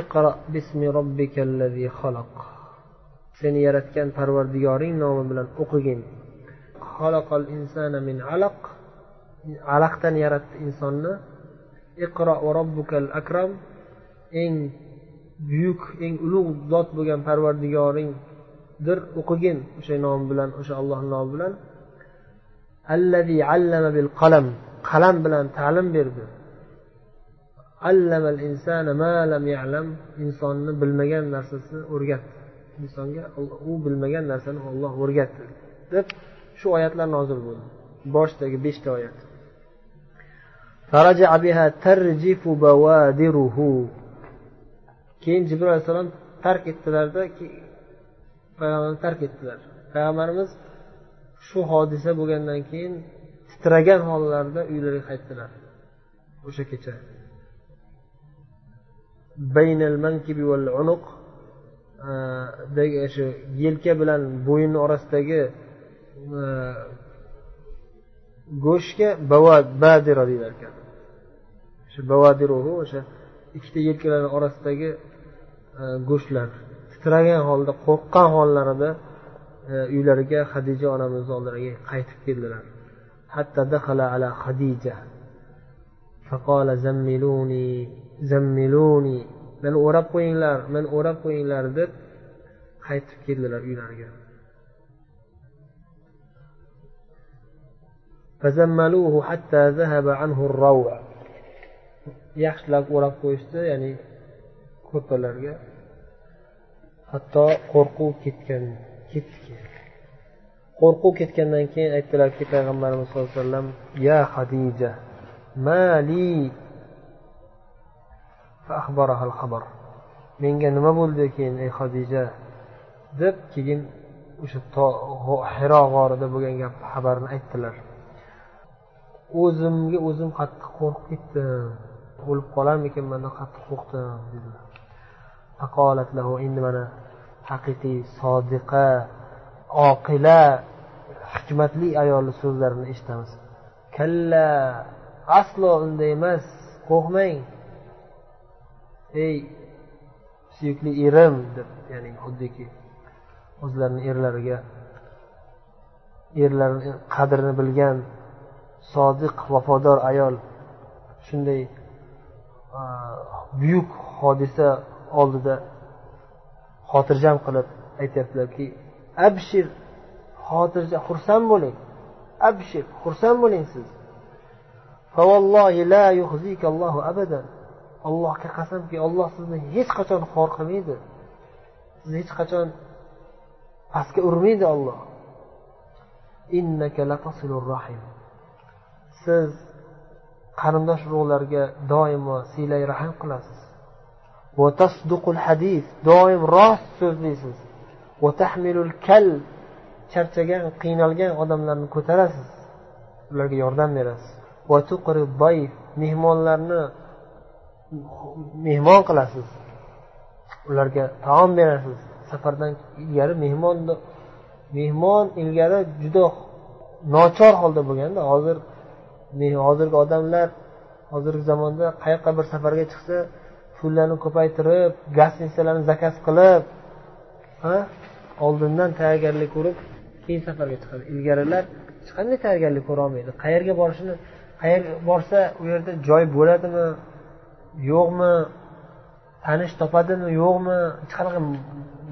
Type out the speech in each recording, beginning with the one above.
iqro bismi robbikallazi xalaq. Seni yaratgan parvardigoring nomi bilan o'qigin. Xalaqal insana min alaq. Alaqdan yaratdi insonni. Iqro robbukal akram. Eng buyuk eng ulug' zot bo'lgan parvardigoringdir. O'qigin o'sha nomi bilan o'sha allohni nomi bilan. Allazi allama bil qalam. Qalam bilan ta'lim berdi. Allamal insana ma lam ya'lam. Insonni bilmagan narsasi o'rgatdi. Insonga u bilmagan narsani olloh o'rgatdi deb shu oyatlar nozil bo'ldi. Boshidagi beshta oyat. Keyin jibril alayhissalom tark etdilarda payg'ambarni tark etdilar. Payg'ambarimiz shu hodisa bo'lgandan keyin titragan hollarida uylariga qaytdilar. O'sha kecha. E, shu yelka bilan bo'yin orasidagi e, go'shtga badira deyilar ekan. Shu bavadiruhu o'sha ikkita yelkalarni orasidagi e, go'shtlar titragan holda qo'rqqan hollarida uylariga hadija onamizni oldilariga qaytib keldilar. Hatto dahala ala hadija فقال زملوني زملوني. من أراب قوين لار من أراب قوين لار دت خيط فكير للار إلى فزملوه حتى ذهب عنه الروع. يخش لك أراب قوشت يعني كتب لار حتى قرقو كتكن كتكن qo'rquv ketgandan keyin aytdilarki payg'ambarimiz sallallohu alayhi vasallam ya xadija mali menga nima bo'ldi keyin ey hadija deb keyin o'sha hiro g'orida bo'lgan gap xabarni aytdilar. O'zimga o'zim qattiq qo'rqib ketdim. O'lib qolarmikanman deb qattiq qo'rqdim dedilar. Endi mana haqiqiy sodiqa oqila hikmatli ayolni so'zlarini eshitamiz. Kalla aslo unday emas qo'rqmang. Ey suyukli erim deb ya'ni xuddiki o'zlarini erlariga erlarini qadrini bilgan sodiq vafodor ayol shunday buyuk hodisa oldida xotirjam qilib aytyaptilarki abshir xotirjam xursand bo'ling. Abshir xursand bo'ling siz. Allohga qasamki olloh sizni hech qachon xor qilmaydi. Sizni hech qachon pastga urmaydi olloh siz qarindosh urug'larga doimo siylay rahm qilasiz. Doim rost so'zlaysiz kal charchagan qiynalgan odamlarni ko'tarasiz. Ularga yordam berasiz. Mehmonlarni mehmon qilasiz. Ularga taom berasiz. Safardan ilgari mehmon mehmon ilgari juda nochor holda bo'lganda hozir hozirgi odamlar hozirgi zamonda qayoqqa bir safarga chiqsa pullarni ko'paytirib gostinisalarni zakaz qilib oldindan tayyorgarlik ko'rib keyin safarga chiqadi. Ilgarilar hech qanday tayyorgarlik ko'rolmaydi. Qayerga borishini qayerga borsa u yerda joy bo'ladimi yo'qmi tanish topadimi yo'qmi hech qanaqa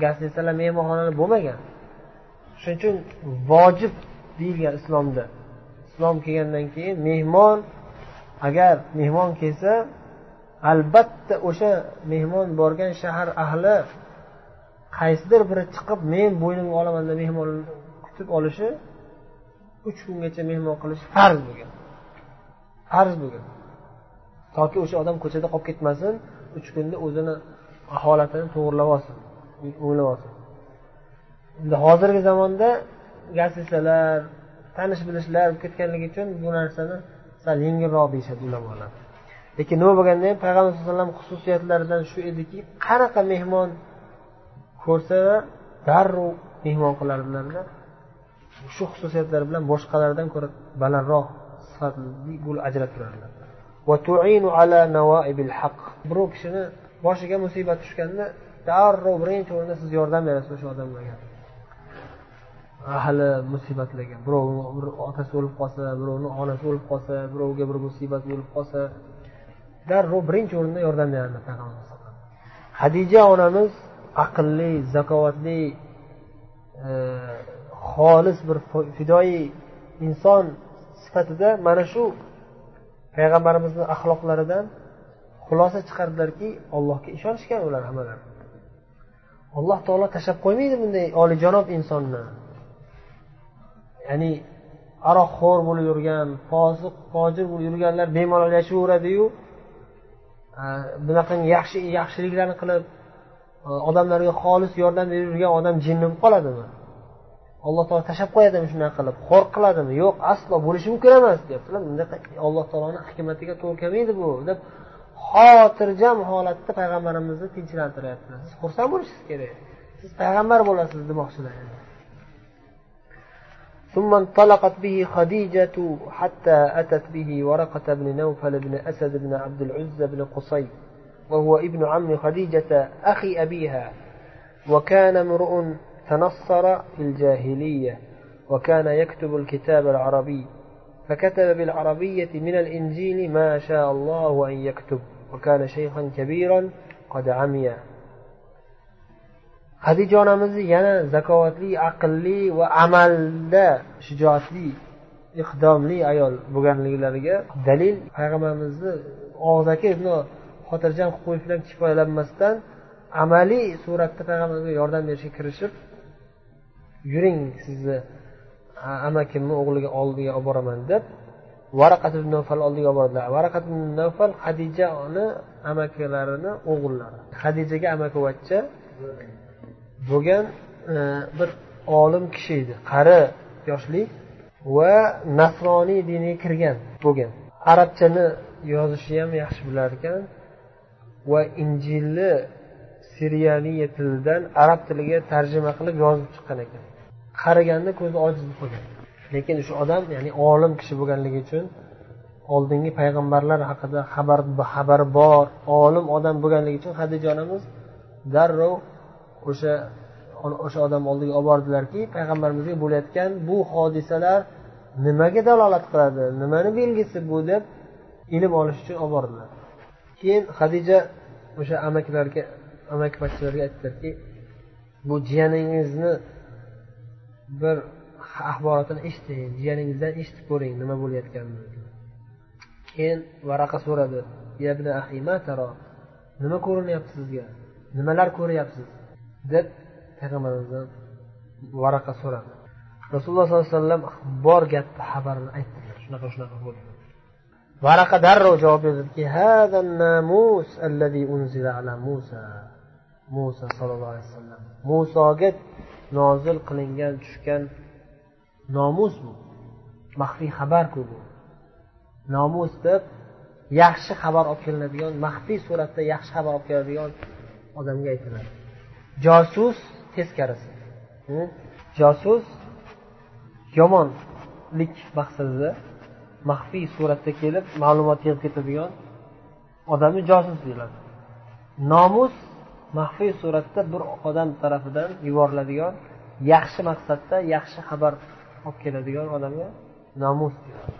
gostinisalar mehmonxonalar bo'lmagan. Shuning uchun vojib deyilgan islomda. Islom kelgandan keyin mehmon agar mehmon kelsa albatta o'sha mehmon borgan shahar ahli qaysidir biri chiqib men bo'ynimga olaman deb mehmonni kutib olishi uch kungacha mehmon qilish farz bo'lgan. Arz bo'lgan. Toki o'sha odam ko'chada qolib ketmasin uch kunda o'zini holatini to'g'irlab olsin o'nglab olsin endi hozirgi zamonda gazetalar tanish bilishlar ketganligi uchun bu narsani sal yengilroq deyishadi ulamolar. Lekin nima bo'lganda ham payg'ambar sallallohu alayhi vasallam xususiyatlaridan shu ediki qanaqa mehmon ko'rsa darrov mehmon qilardilarda shu xususiyatlari bilan boshqalardan ko'ra balandroq sifatli bo'lib ajrab turadilar birov kishini boshiga musibat tushganda darrov birinchi o'rinda siz yordam berasiz o'sha odamlarga. Ahli musibatlarga birovni bir otasi o'lib qolsa birovni onasi o'lib qolsa birovga bir musibat bo'lib qolsa darrov birinchi o'rinda yordam beradilar payg'ambar hadija onamiz aqlli zakovatli e, xolis bir fidoyi inson sifatida mana shu payg'ambarimizni axloqlaridan xulosa chiqardilarki allohga ishonishgan ular hammalari alloh taolo tashlab qo'ymaydi bunday olijanob insonni. Ya'ni aroqxo'r bo'lib yurgan fosiq fojir bo'lib yurganlar bemalol yashayveradiyu e, bunaqangi yaxshi yaxshiliklarni qilib e, odamlarga xolis yordam berib yurgan odam jinni bo'lib qoladimi? Alloh taolo tashlab qo'yadimi shunaqa qilib xor qiladimi yo'q aslo bo'lishi mumkin emas deyaptilar bunaqa alloh taoloni hikmatiga to'g'ri kelmaydi bu deb xotirjam holatda payg'ambarimizni tinchlantiryaptilar siz xursand bo'lishingiz kerak siz payg'ambar bo'lasiz demoqchilar ثم انطلقت به خديجة حتى أتت به ورقة بن نوفل بن أسد بن عبد العزى بن قصي وهو ابن عم خديجة أخي أبيها وكان امرؤ تنصر في الجاهلية وكان يكتب الكتاب العربي فكتب بالعربية من الإنجيل ما شاء الله أن يكتب وكان شيخا كبيرا قد عمي hadija onamizni yana zakovatli aqlli va amalda shijoatli iqdomli ayol bo'lganliklariga dalil payg'ambarimizni og'zaki xotirjam qilib qo'yish bilan kifoyalanmasdan amaliy suratda payg'ambarga yordam berishga kirishib yuring sizni amakimni o'g'liga oldiga olib boraman deb varaqat navfal oldiga olib boradilar. Varaqat navfal hadijani amakilarini o'g'illari. Hadijaga amakivachcha bo'lgan e, bir olim kishi edi. Qari yoshli va nasroniy diniga kirgan bo'lgan. Arabchani yozishni ham yaxshi bilar ekan va injilni siriyaniya tilidan arab tiliga tarjima qilib yozib chiqqan ekan. Qaraganda ko'zi ojiz bo'lib qolgan. Lekin shu odam ya'ni olim kishi bo'lganligi uchun oldingi payg'ambarlar haqida xabar xabari bor olim odam bo'lganligi uchun hadija onamiz darrov o'sha o'sha odam oldiga olib bordilarki payg'ambarimizga bo'layotgan bu hodisalar nimaga dalolat qiladi nimani belgisi bu deb ilm olish uchun olib bordilar. Keyin hadija o'sha amakilarga amakivachchalarga aytdilarki bu jiyaningizni bir axborotini eshiting jiyaningizdan eshitib ko'ring nima bo'layotganini. Keyin varaqa so'radi nima ko'rinyapti sizga? Nimalar ko'ryapsiz? deb payg'ambarimizdan varaqa so'radi. Rasululloh sollallohu alayhi vasallam bor gapni xabarini aytdilar. Shunaqa shunaqa bo'ldi. Varaqa darrov javob berdiki musa sollallohu alayhi vasallam. Musoga nozil qilingan tushgan nomus bu. Maxfiy xabarku bu. Nomus deb yaxshi xabar olib kelinadigan maxfiy suratda yaxshi xabar olib keladigan odamga aytiladi. Josus teskarisi. Josus yomonlik maqsadida maxfiy suratda kelib ma'lumot yig'ib ketadigan odamni josus deyiladi. Nomus maxfiy suratda bir odam tarafidan yuboriladigan yaxshi maqsadda yaxshi xabar olib keladigan odamga nomus deyiladi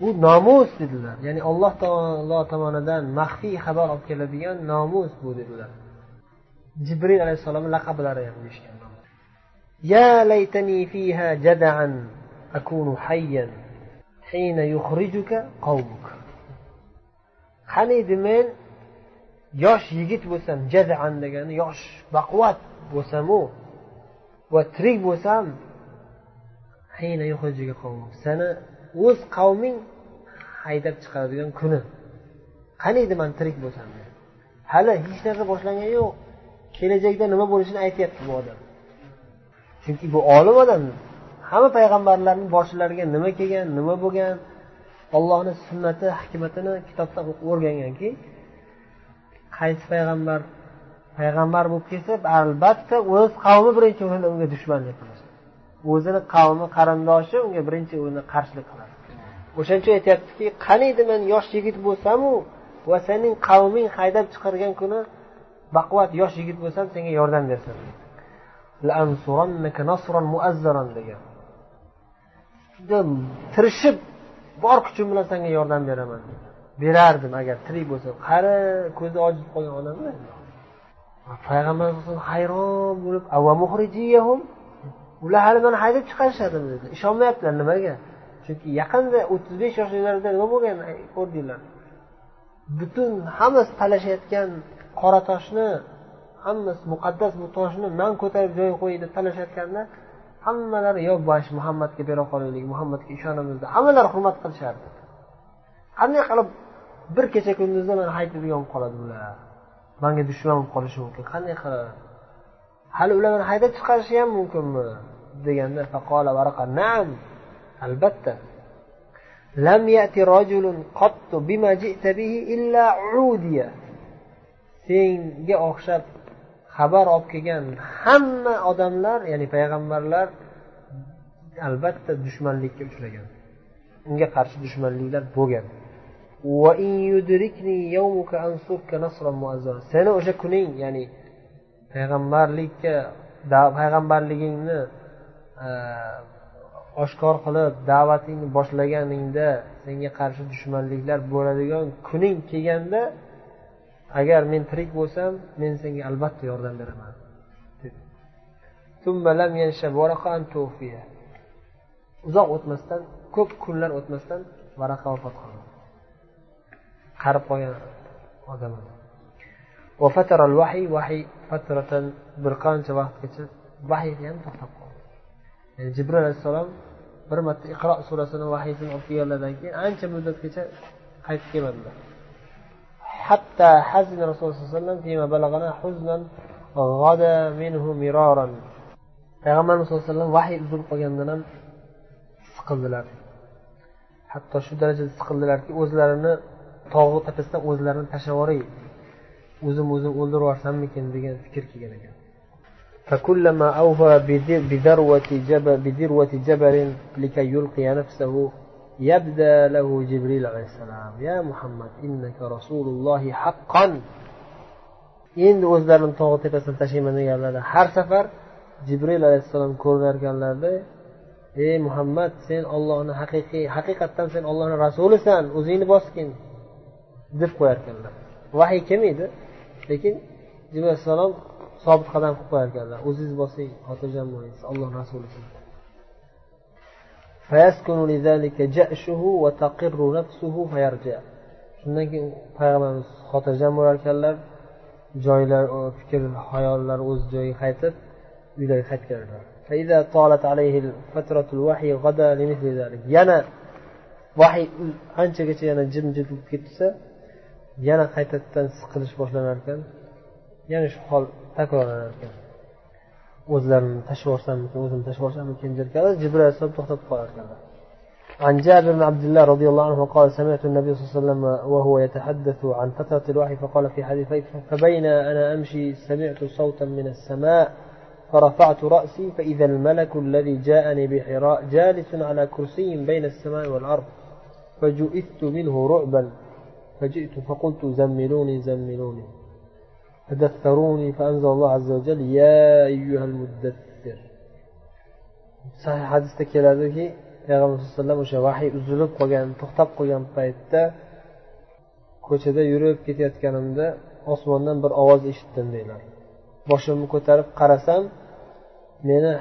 bu nomus dedilar ya'ni alloh taolo tomonidan maxfiy xabar olib keladigan nomus bu dedilar jibril alayhissalomni laqablari ham deyishgan يا ليتني فيها جدعا أكون حيا حين يخرجك قومك qaniydi men yosh yigit bo'lsam jazaan degani yosh baquvvat bo'lsamu va tirik bo'lsam sani o'z qavming haydab chiqaradigan kuni. Qaniydi man tirik bo'lsam? Hali hech narsa boshlangani yo'q. Kelajakda nima bo'lishini aytyapti bu odam. Chunki bu olim odam hamma payg'ambarlarni boshilariga nima kelgan nima bo'lgan ollohni sunnati hikmatini kitobdan o'rganganki qaysi payg'ambar payg'ambar bo'lib kelsa albatta o'z qavmi birinchi o'rinda unga dushmanlik qiladi. O'zini qavmi qarindoshi unga birinchi o'rinda qarshilik qiladi. O'shaning uchun aytyaptiki qaniydi men yosh yigit bo'lsamu va sening qavming haydab chiqargan kuni baquvvat yosh yigit bo'lsam senga yordam bersam degan. Juda tirishib bor kuchim bilan senga yordam beraman. Berardim agar tirik bo'lsa. Qari ko'zi ojiz qolgan odamlar. Payg'ambar hayron bo'lib ular hali mani haydab chiqarishadimi? dedi. Ishonmayaptilar nimaga? Chunki yaqinda o'ttiz besh yoshliklarida nima bo'lgan ko'rdinglar butun hammasi talashayotgan qora toshni hammasi muqaddas bu toshni man ko'tarib joyiga qo'yay deb talashayotganda hammalari yo bosh muhammadga bera qolaylik muhammadga ishonamiz deb hammalari hurmat qilishardi. Qanday qilib bir kecha kunduzda mani haydaydigan bo'lib qoladi bular manga dushman bo'lib qolishi mumkin. Qanday qilib hali ular mani haydab chiqarishi ham mumkinmi? Deganda nam albatta. Lam yati rajulun qattu bima ji'ta bihi illa udiya. Senga o'xshab xabar olib kelgan hamma odamlar ya'ni payg'ambarlar albatta dushmanlikka uchragan. Unga qarshi dushmanliklar bo'lgan. Seni o'sha kuning ya'ni payg'ambarlikka payg'ambarligingni e, oshkor qilib da'vatingni boshlaganingda senga qarshi dushmanliklar bo'ladigan kuning kelganda agar men tirik bo'lsam men senga albatta yordam beraman uzoq o'tmasdan ko'p kunlar o'tmasdan varaqa vafot qildi. qarib qolgan odam vahiy vahiy fatratan bir qancha vaqtgacha vahiy ham to'xtab qoldi ya'ni jibril alayhissalom bir marta iqro surasini vahiysini olib kelganlaridan keyin ancha muddatgacha qaytib kelmadilar حتى حزن الرسول صلى الله عليه وسلم فيما بلغنا حزنا غدا منه مرارا payg'ambarimiz sallallohu alayhi vasallam vahiy uzilib qolgandan ham siqildilar hatto shu darajada siqildilarki o'zlarini tog'ni tepasidan o'zlarini tashlab yuboray o'zim o'zim o'ldirib yuborsammikin degan fikr kelgan ekan فكلما أوفى بذروة جبل, بذروة جبل لكي يلقي نفسه يبدأ له جبريل عليه السلام يا محمد إنك رسول الله حقا endi o'zlarini tog'i tepasidan tashlayman deganlarida har safar jibril alayhissalom ko'rinarkanlarida ey muhammad sen ollohni haqiqiy haqiqatdan sen ollohni rasulisan o'zingni bosgin deb qo'yarkanlar. Vahiy kelmaydi lekin jibril alayhissalom sobit qadam qilib qo'yarkanlar. O'zingiz bosing xotirjam bo'ling alloh ollohni shundan keyin payg'ambarimiz xotirjam bo'larkanlar joylar fikr hayollari o'z joyiga qaytib uylariga qaytganlar. Yana vahiy anchagacha yana jimjit bo'lib ketsa yana qaytadan siqilish boshlanar ekan. Yana shu hol takrorlanar ekan. O'zlarini tashlab yuborsammikin o'zimni tashlab yuborsammikin derkanlar jibril alayhissalom to'xtatib qolar ekanlar عن جابر بن عبد الله رضي الله عنه قال سمعت النبي صلى الله عليه وسلم وهو يتحدث عن فترة الوحي فقال في حديث فبين أنا أمشي سمعت صوتا من السماء فرفعت رأسي فإذا الملك الذي جاءني بحراء جالس على كرسي بين السماء والأرض فجئت منه رعبا فجئت فقلت زملوني زملوني فدثروني فأنزل الله عز وجل يا أيها المدثر صحيح حديث keladiki payg'ambar sallallohu alayhi vasallam o'sha vahiy uzilib qolgan to'xtab qolgan paytda ko'chada yurib ketayotganimda osmondan bir ovoz eshitdim deydilar boshimni ko'tarib qarasam meni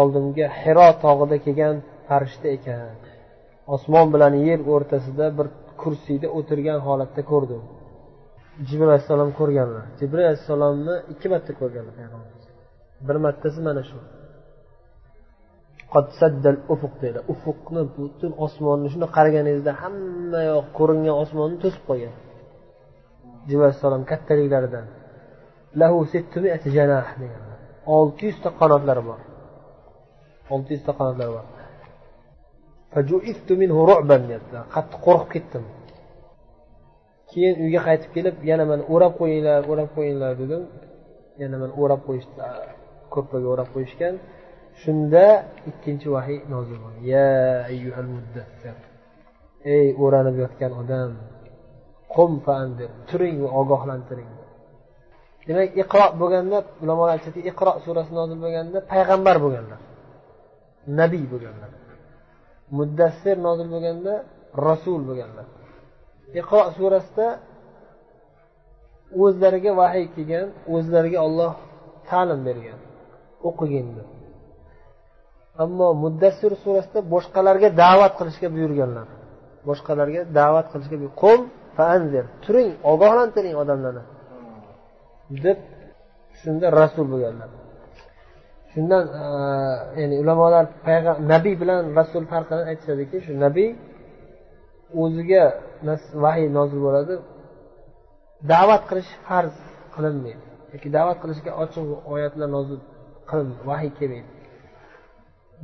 oldimga hiro tog'ida kelgan farishta ekan osmon bilan yer o'rtasida bir kursiyda o'tirgan holatda ko'rdim. Jibril alayhissalom ko'rganlar. Jibril alayhissalomni ikki marta ko'rganlar payg'ambarimiz. Bir martasi mana shu. Ufuq deydi ufuqni butun osmonni shunday qaraganingizda hamma yoq ko'ringan osmonni to'sib qo'ygan. Jibril alayhissalom kattaliklaridan. Lahu olti yuzta qanotlari bor. Olti yuzta qanotlari bor. Qattiq qo'rqib ketdim keyin uyga qaytib kelib yana mani o'rab qo'yinglar o'rab qo'yinglar dedim yana mani o'rab qo'yishdi ko'rpaga o'rab qo'yishgan shunda ikkinchi vahiy nozil bo'ldi ya ayyuhal muddassir ey o'ranib yotgan odam qum fandir turing va ogohlantiring demak iqro bo'lganda ulamolar aytishadiki iqro surasi nozil bo'lganda payg'ambar bo'lganlar nabiy bo'lganlar muddassir nozil bo'lganda rasul bo'lganlar. Iqro surasida o'zlariga vahiy kelgan o'zlariga olloh ta'lim bergan o'qigin deb. Ammo muddassir surasida boshqalarga da'vat qilishga buyurganlar. Boshqalarga da'vat qilishga qum faanzir turing ogohlantiring odamlarni deb shunda rasul bo'lganlar. Shundan e, ya'ni ulamolar nabiy bilan rasul farqini aytishadiki shu nabiy o'ziga vahiy nozil bo'ladi. Da'vat qilish farz qilinmaydi. Yoki da'vat qilishga ochiq oyatlar nozil vahiy kelmaydi.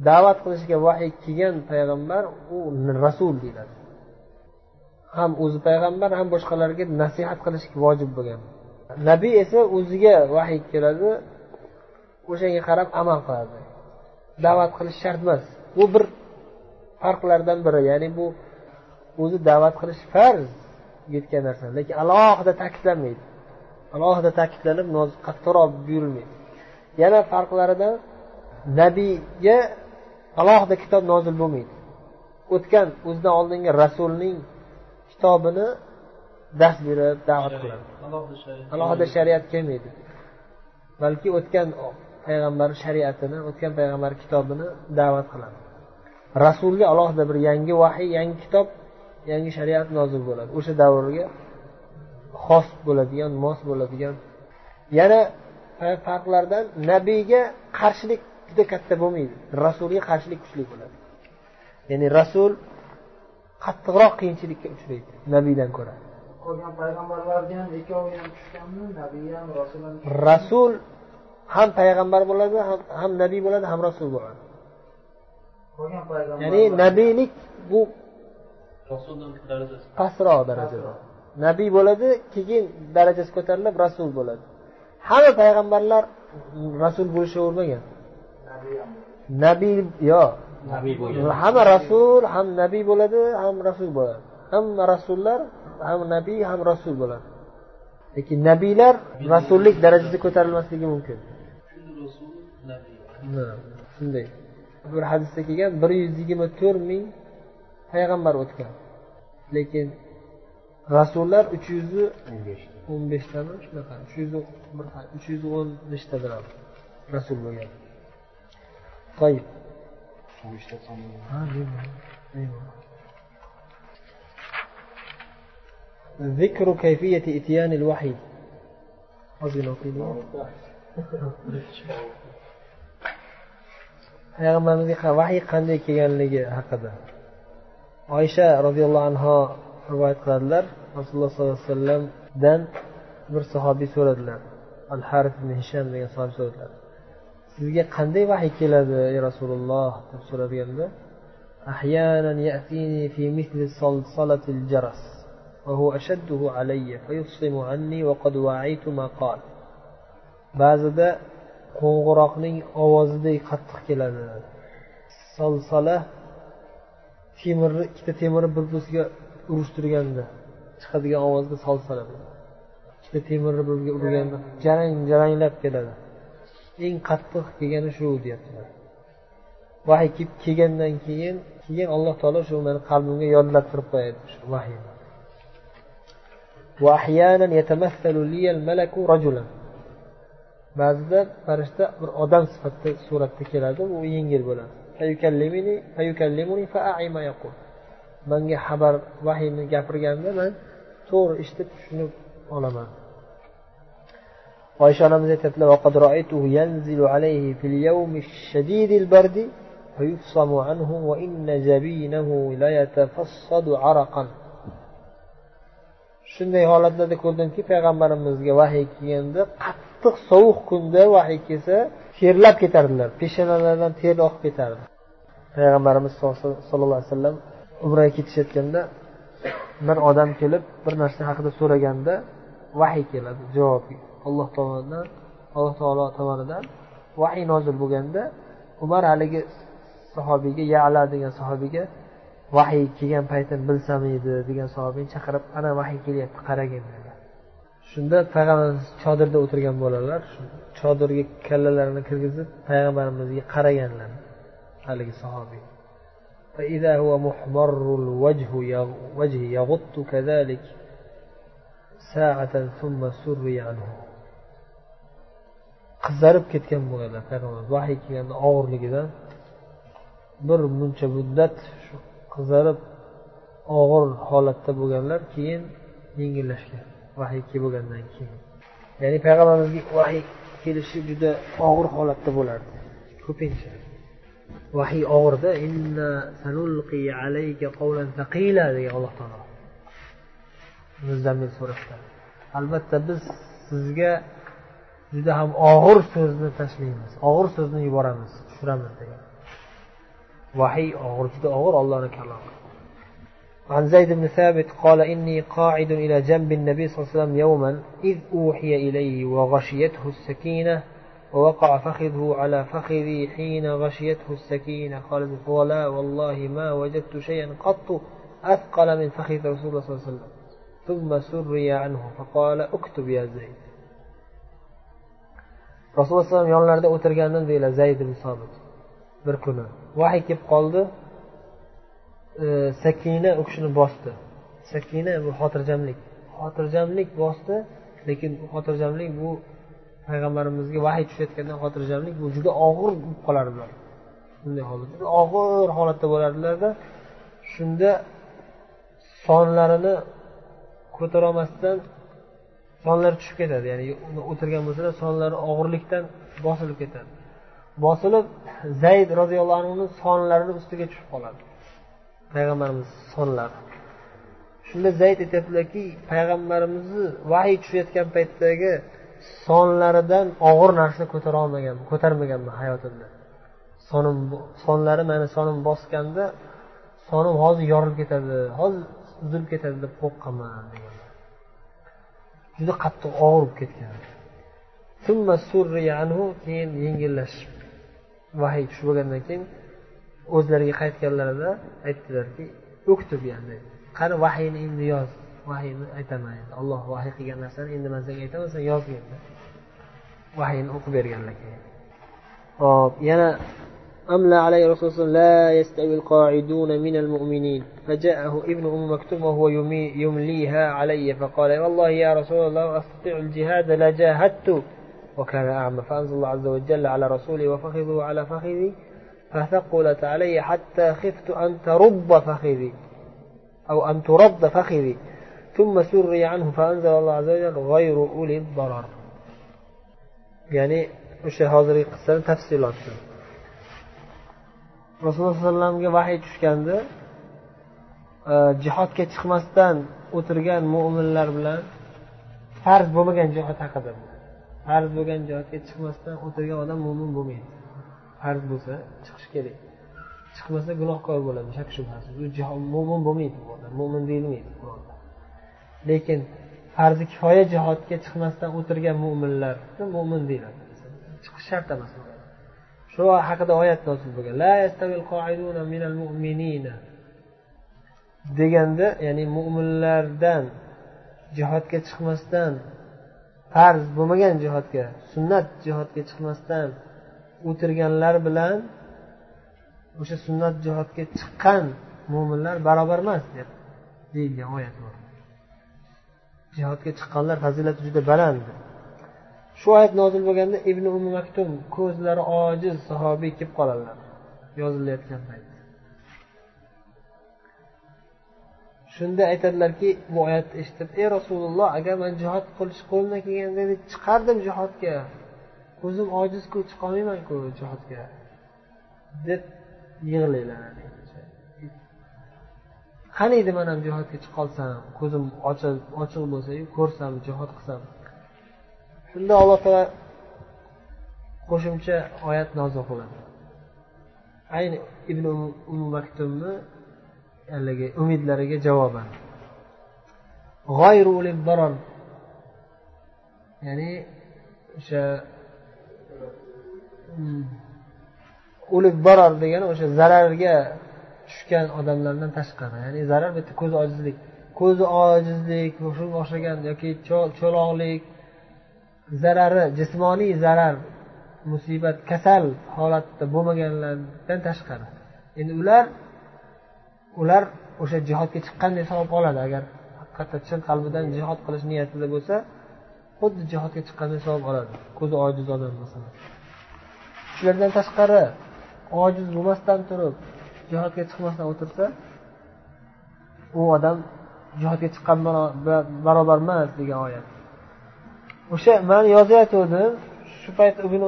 Da'vat qilishga vahiy kelgan payg'ambar u rasul deyiladi. Ham o'zi payg'ambar ham boshqalarga nasihat qilish vojib bo'lgan. Nabiy esa o'ziga vahiy keladi. O'shanga qarab amal qiladi. Da'vat qilish shart emas. Bu bir farqlardan biri ya'ni bu o'zi da'vat qilish farz yetgan narsa lekin alohida ta'kidlanmaydi. Alohida ta'kidlanib qattiqroq buyurilmaydi. Yana farqlaridan nabiyga alohida kitob nozil bo'lmaydi. O'tgan o'zidan oldingi rasulning kitobini dars berib da'vat qiladi. Alohida shariat kelmaydi. Balki o'tgan payg'ambar shariatini o'tgan payg'ambar kitobini da'vat qiladi. Rasulga alohida bir yangi vahiy yangi kitob yangi shariat nozil bo'ladi. O'sha davrga xos bo'ladigan mos bo'ladigan. Yana farqlardan nabiyga qarshilik juda katta bo'lmaydi. Rasulga qarshilik kuchli bo'ladi. Ya'ni rasul qattiqroq qiyinchilikka uchraydi nabiydan ko'ra. Qolgan payg'ambarlarga ham ikkovi ham tushganmi? Nabiy ham rasul ham rasul ham payg'ambar bo'ladi ham, nabiy bo'ladi ham rasul bo'ladi. Ya'ni nabiylik bu pastroq darajada nabiy bo'ladi keyin darajasi ko'tarilib rasul bo'ladi. Hamma payg'ambarlar rasul bo'lishavermagan nabiy yo'q hamma rasul ham nabiy bo'ladi ham rasul bo'ladi. Hamma rasullar ham nabiy ham rasul bo'ladi. Lekin nabiylar rasullik darajasiga ko'tarilmasligi mumkin shunday bir hadisda kelgan bir yuz yigirma to'rt ming payg'ambar o'tgan lekin rasullar uch yuz o'n beshtami shunaqa uch yuz uch yuz o'n nechtadir rasul bo'lgan toyib ذكر كيفية إتيان الوحي ozgina payg'ambarimizga vahiy qanday kelganligi haqida oysha roziyallohu anhu rivoyat qiladilar rasululloh sollallohu alayhi vasallamdan bir sahobiy so'radilar al harif ibn hisham degan sahobiy so'radilar sizga qanday vahiy keladi ey rasululloh deb so'raganda أحيانا يأتيني في مثل صلصلة الجرس وهو أشده علي فيفصم عني وقد وعيت ما قال ba'zida qo'ng'iroqning ovozidek qattiq keladi. Solsala temirni ikkita temirni bir biriga urushtirganda chiqadigan ovozga solsala ikkita temirni bir biriga urganda jarang jaranglab keladi. Eng qattiq kelgani shu deyaptilar. Vahiy kelib kelgandan keyin keyin alloh taolo shu mani qalbimga yodlattirib qo'yadi shu vahiyni. ba'zida farishta bir odam sifatida suratda keladi u yengil bo'ladi manga xabar vahiyni gapirganda man to'g'ri eshitib tushunib olaman oysha onamiz aytyaptilar فيفصم عنه وإن جبينه ليتفصد عرقا shunday holatlarda ko'rdimki payg'ambarimizga vahiy kelganda qattiq sovuq kunda vahiy kelsa terlab ketardilar. Peshanalaridan ter oqib ketardi. Payg'ambarimiz sollallohu alayhi vasallam umraga ketishayotganda bir odam kelib bir narsa haqida so'raganda vahiy keladi javob alloh tomonidan alloh taolo tomonidan vahiy nozil bo'lganda umar haligi sahobiyga yala degan sahobiyga vahiy kelgan paytini bilsam edi degan sahobiyni chaqirib ana vahiy kelyapti qaragin dedi. shunda payg'ambarimiz chodirda o'tirgan bo'ladilar chodirga kallalarini kirgizib payg'ambarimizga qaraganlar haligi sahobiy فإذا هو محمر الوجه وجه يغط كذلك ساعة ثم سري عنه qizarib ketgan bo'lganlar payg'ambarimiz vahiy kelganda og'irligidan bir muncha muddat qizarib og'ir holatda bo'lganlar keyin yengillashgan Vahiy kelib bo'lgandan keyin. Ya'ni payg'ambarimizga vahiy kelishi juda og'ir holatda bo'lardi. Ko'pincha vahiy og'irda degan alloh taolo muzammil surasida albatta biz sizga juda ham og'ir so'zni tashlaymiz og'ir so'zni yuboramiz tushiramiz degan. Vahiy og'ir juda og'ir ollohni kalomi عن زيد بن ثابت قال إني قاعد إلى جنب النبي صلى الله عليه وسلم يوما إذ أوحي إليه وغشيته السكينة ووقع فخذه على فخذي حين غشيته السكينة. قال ولا والله ما وجدت شيئا قط أثقل من فخذ رسول الله صلى الله عليه وسلم. ثم سري عنه فقال اكتب يا زيد. rasululloh alayhi yonlarida o'tirgandim deydilar zayd ibn sobit bir kuni vahiy kelib qoldi E, sakina u kishini bosdi. Sakina bu xotirjamlik. Xotirjamlik bosdi lekin xotirjamlik bu payg'ambarimizga vahiy tushayotganda xotirjamlik bu juda og'ir bo'lib qolardilar bunday holat juda og'ir holatda bo'lardilarda shunda sonlarini ko'tarolmasdan sonlari tushib ketadi. Ya'ni o'tirgan bo'lsalar sonlari og'irlikdan bosilib ketadi. Bosilib zayd roziyallohu anhuni sonlarini ustiga tushib qoladi. Payg'ambarimiz sonlari. Shunda zayd aytyaptilarki payg'ambarimizni vahiy tushayotgan paytdagi sonlaridan og'ir narsa ko'tara olmagan ko'tarmaganman hayotimda. Sonim sonlari mani sonim bosganda sonim hozir yorilib ketadi hozir uzilib ketadi deb qo'rqqanman degan juda qattiq og'ir bo'lib ketgan keyin yengillashib vahiy tushib bo'lgandan keyin o'zlariga qaytganlarida aytdilarki uktub yani qani vahiyni endi yoz vahiyni aytaman endi olloh vahiy qilgan narsani endi man senga aytaman sen yozgin vahiyni o'qib berganlar keyin hop yana أملى عليه الرسول صلى الله عليه وسلم لا يستوي القاعدون من المؤمنين فجاءه ابن أم مكتوم وهو يمليها علي فقال والله يا رسول الله أستطيع الجهاد لجاهدت وكان أعمى فأنزل الله عز وجل على رسوله وفخذه على فخذي فثقلت علي حتى خفت أن ترب فخذي أو أن ترد فخذي ثم سري عنه فأنزل الله عز وجل غير أولي الضرر يعني o'sha hozirgi qissani tafsiloti rasululloh alayhi vasallamga vahiy tushganda e, jihodga chiqmasdan o'tirgan mo'minlar bilan farz bo'lmagan jihod haqida farz bo'lgan jihodga chiqmasdan o'tirgan odam mo'min bo'lmaydi Farz bo'lsa chiqish kerak. Chiqmasa gunohkor bo'ladi shak shubhasiz. U mo'min bo'lmaydi bu odam mo'min deyilmaydi qur'onda lekin farzi kifoya jihodga chiqmasdan o'tirgan mo'minlar mo'min deyiladi. Chiqish shart emas shu haqida oyat nozil bo'lgan. Deganda ya'ni mo'minlardan jihodga chiqmasdan farz bo'lmagan jihodga sunnat jihodga chiqmasdan o'tirganlar bilan o'sha sunnat jihodga chiqqan mo'minlar barobar emas deb deyilgan oyat bor. Jihodga chiqqanlar fazilati juda baland. Shu oyat nozil bo'lganda ibn umi maktum ko'zlari ojiz sahobiy kelib qoladilar yozilayotgan payt shunda aytadilarki bu oyatni eshitib ey rasululloh agar man jihod qilish qo'limdan kelganda chiqardim jihodga ko'zim ojizku chiqolmaymanku jihodga deb yig'laylar qani edi man ham jihodga chiqolsam ko'zim ochiq bo'lsayu ko'rsam jihod qilsam. Shunda alloh taolo qo'shimcha oyat nozil qiladi. Ayni ibn um maktumni haligi umidlariga javoban. Ya'ni o'sha o'lib borar degani o'sha zararga tushgan odamlardan tashqari. Ya'ni zarar bitta ko'z ojizlik. Ko'zi ojizlik shunga o'xshagan yoki cho'loqlik zarari jismoniy zarar musibat kasal holatda bo'lmaganlardan tashqari. Endi ular ular o'sha jihodga chiqqanday savob oladi. Agar haqiqatda chin qalbidan jihod qilish niyatida bo'lsa xuddi jihodga chiqqanday savob oladi. Ko'zi ojiz odam masalan. Shulardan tashqari ojiz bo'lmasdan turib jihodga chiqmasdan o'tirsa u odam jihodga chiqqan barobar emas degan oyat. O'sha man yozayotgandim shu payt ibn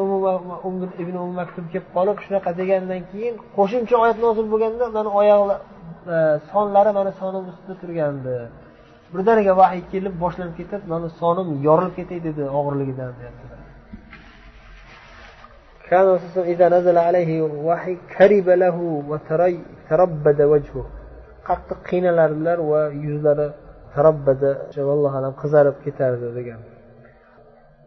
umm ibn umm maktub kelib qolib shunaqa degandan keyin qo'shimcha oyat nozil bo'lganda mani oyoqlar e, sonlari mani sonim ustida turgandi. Birdaniga vahiy kelib boshlanib ketib mani sonim yorilib ketay dedi og'irligidan deyaptilar كان الرسول إذا نزل عليه وحي كرب له وتري تربد وجهه. قط قين لرلر ويزلر تربد. شو الله علم قزارب كتار دجان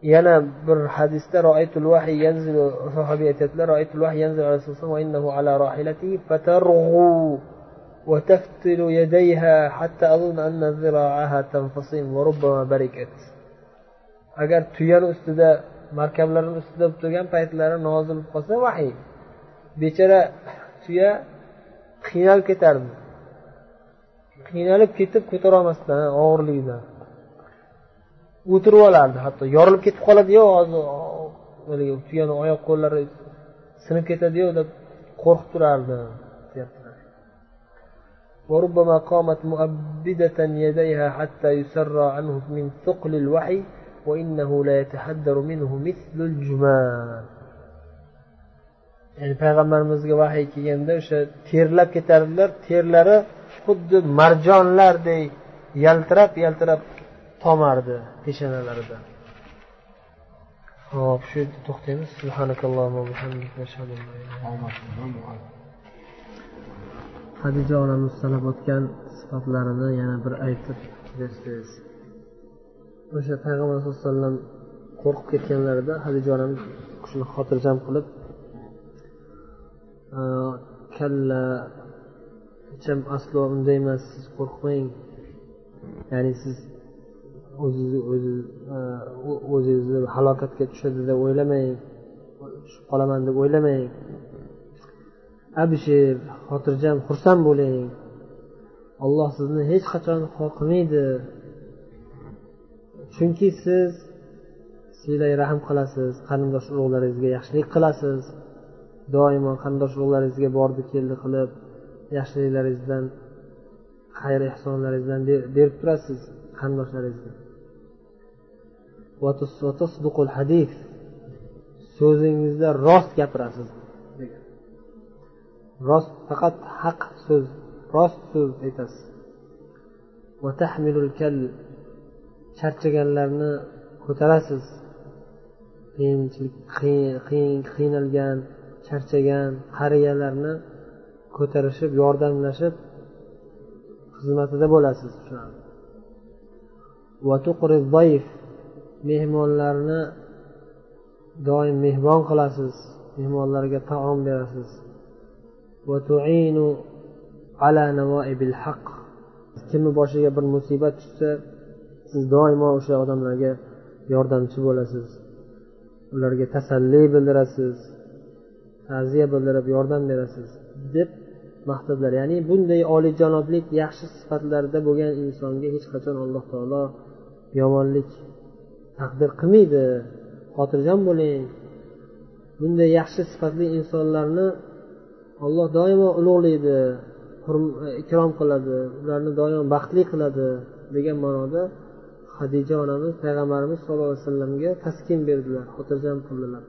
ينا بالحديث ترى رأيت الوحي ينزل صحابي أتتلر رأيت الوحي ينزل على صلى الله وإنه على راحلته فترغو وتفتل يديها حتى أظن أن ذراعها تنفصم وربما بركت أجر تيان أستاذ markablarni ustida bo'lib turgan paytlari nozil bo'lib qolsa vahiy bechora tuya qiynalib ketardi qiynalib ketib ko'tarolmasdan og'irligidan o'tirib olardi hatto yorilib ketib qoladiyu hozir tuyani oyoq qo'llari sinib ketadiyu deb qo'rqib turardi وربما قامت مؤبدة يديها حتى يسرى عنه من ثقل الوحي وإنه لا يتحدر منه مثل الجمال ya'ni payg'ambarimizga vahiy kelganda o'sha terlab ketardilar terlari xuddi marjonlardek yaltirab yaltirab tomardi peshonalarida hop shu yerda to'xtaymiz hadija onamiz sanab o'tgan sifatlarini yana bir aytib bersangiz O'sha payg'ambar sallallohu alayhi vasallam qo'rqib ketganlarida hadija onamiz shuni xotirjam qilib kalla hecham aslo unday emas siz qo'rqmang. Ya'ni siz o'zingizni o'ziz o'zingizni halokatga tushadi deb o'ylamang tushib qolaman deb o'ylamang. Abshir xotirjam xursand bo'ling. Olloh sizni hech qachon xor qilmaydi chunki siz silay rahm qilasiz qarindosh urug'laringizga yaxshilik qilasiz. Doimo qarindosh urug'laringizga bordi keldi qilib yaxshiliklaringizdan xayr ehsonlaringizdan berib turasiz qarindoshlaringizga so'zingizda rost gapirasiz. Rost faqat haq so'z rost so'z aytasiz. Charchaganlarni ko'tarasiz. Qiyinchilik qiynalgan charchagan qariyalarni ko'tarishib yordamlashib xizmatida bo'lasiz mehmonlarni doim mehmon qilasiz mehmonlarga taom berasiz. Kimni boshiga bir musibat tushsa siz doimo o'sha odamlarga yordamchi bo'lasiz. Ularga tasalli bildirasiz ta'ziya bildirib yordam berasiz deb maqsadlar. Ya'ni bunday oliyjanoblik yaxshi sifatlarda bo'lgan insonga hech qachon alloh taolo yomonlik taqdir qilmaydi. Xotirjam bo'ling. Bunday yaxshi sifatli insonlarni olloh doimo ulug'laydi e, ikrom qiladi ularni doimo baxtli qiladi degan ma'noda hadija onamiz payg'ambarimiz sallallohu alayhi vasallamga taskin berdilar xotirjam qildilar.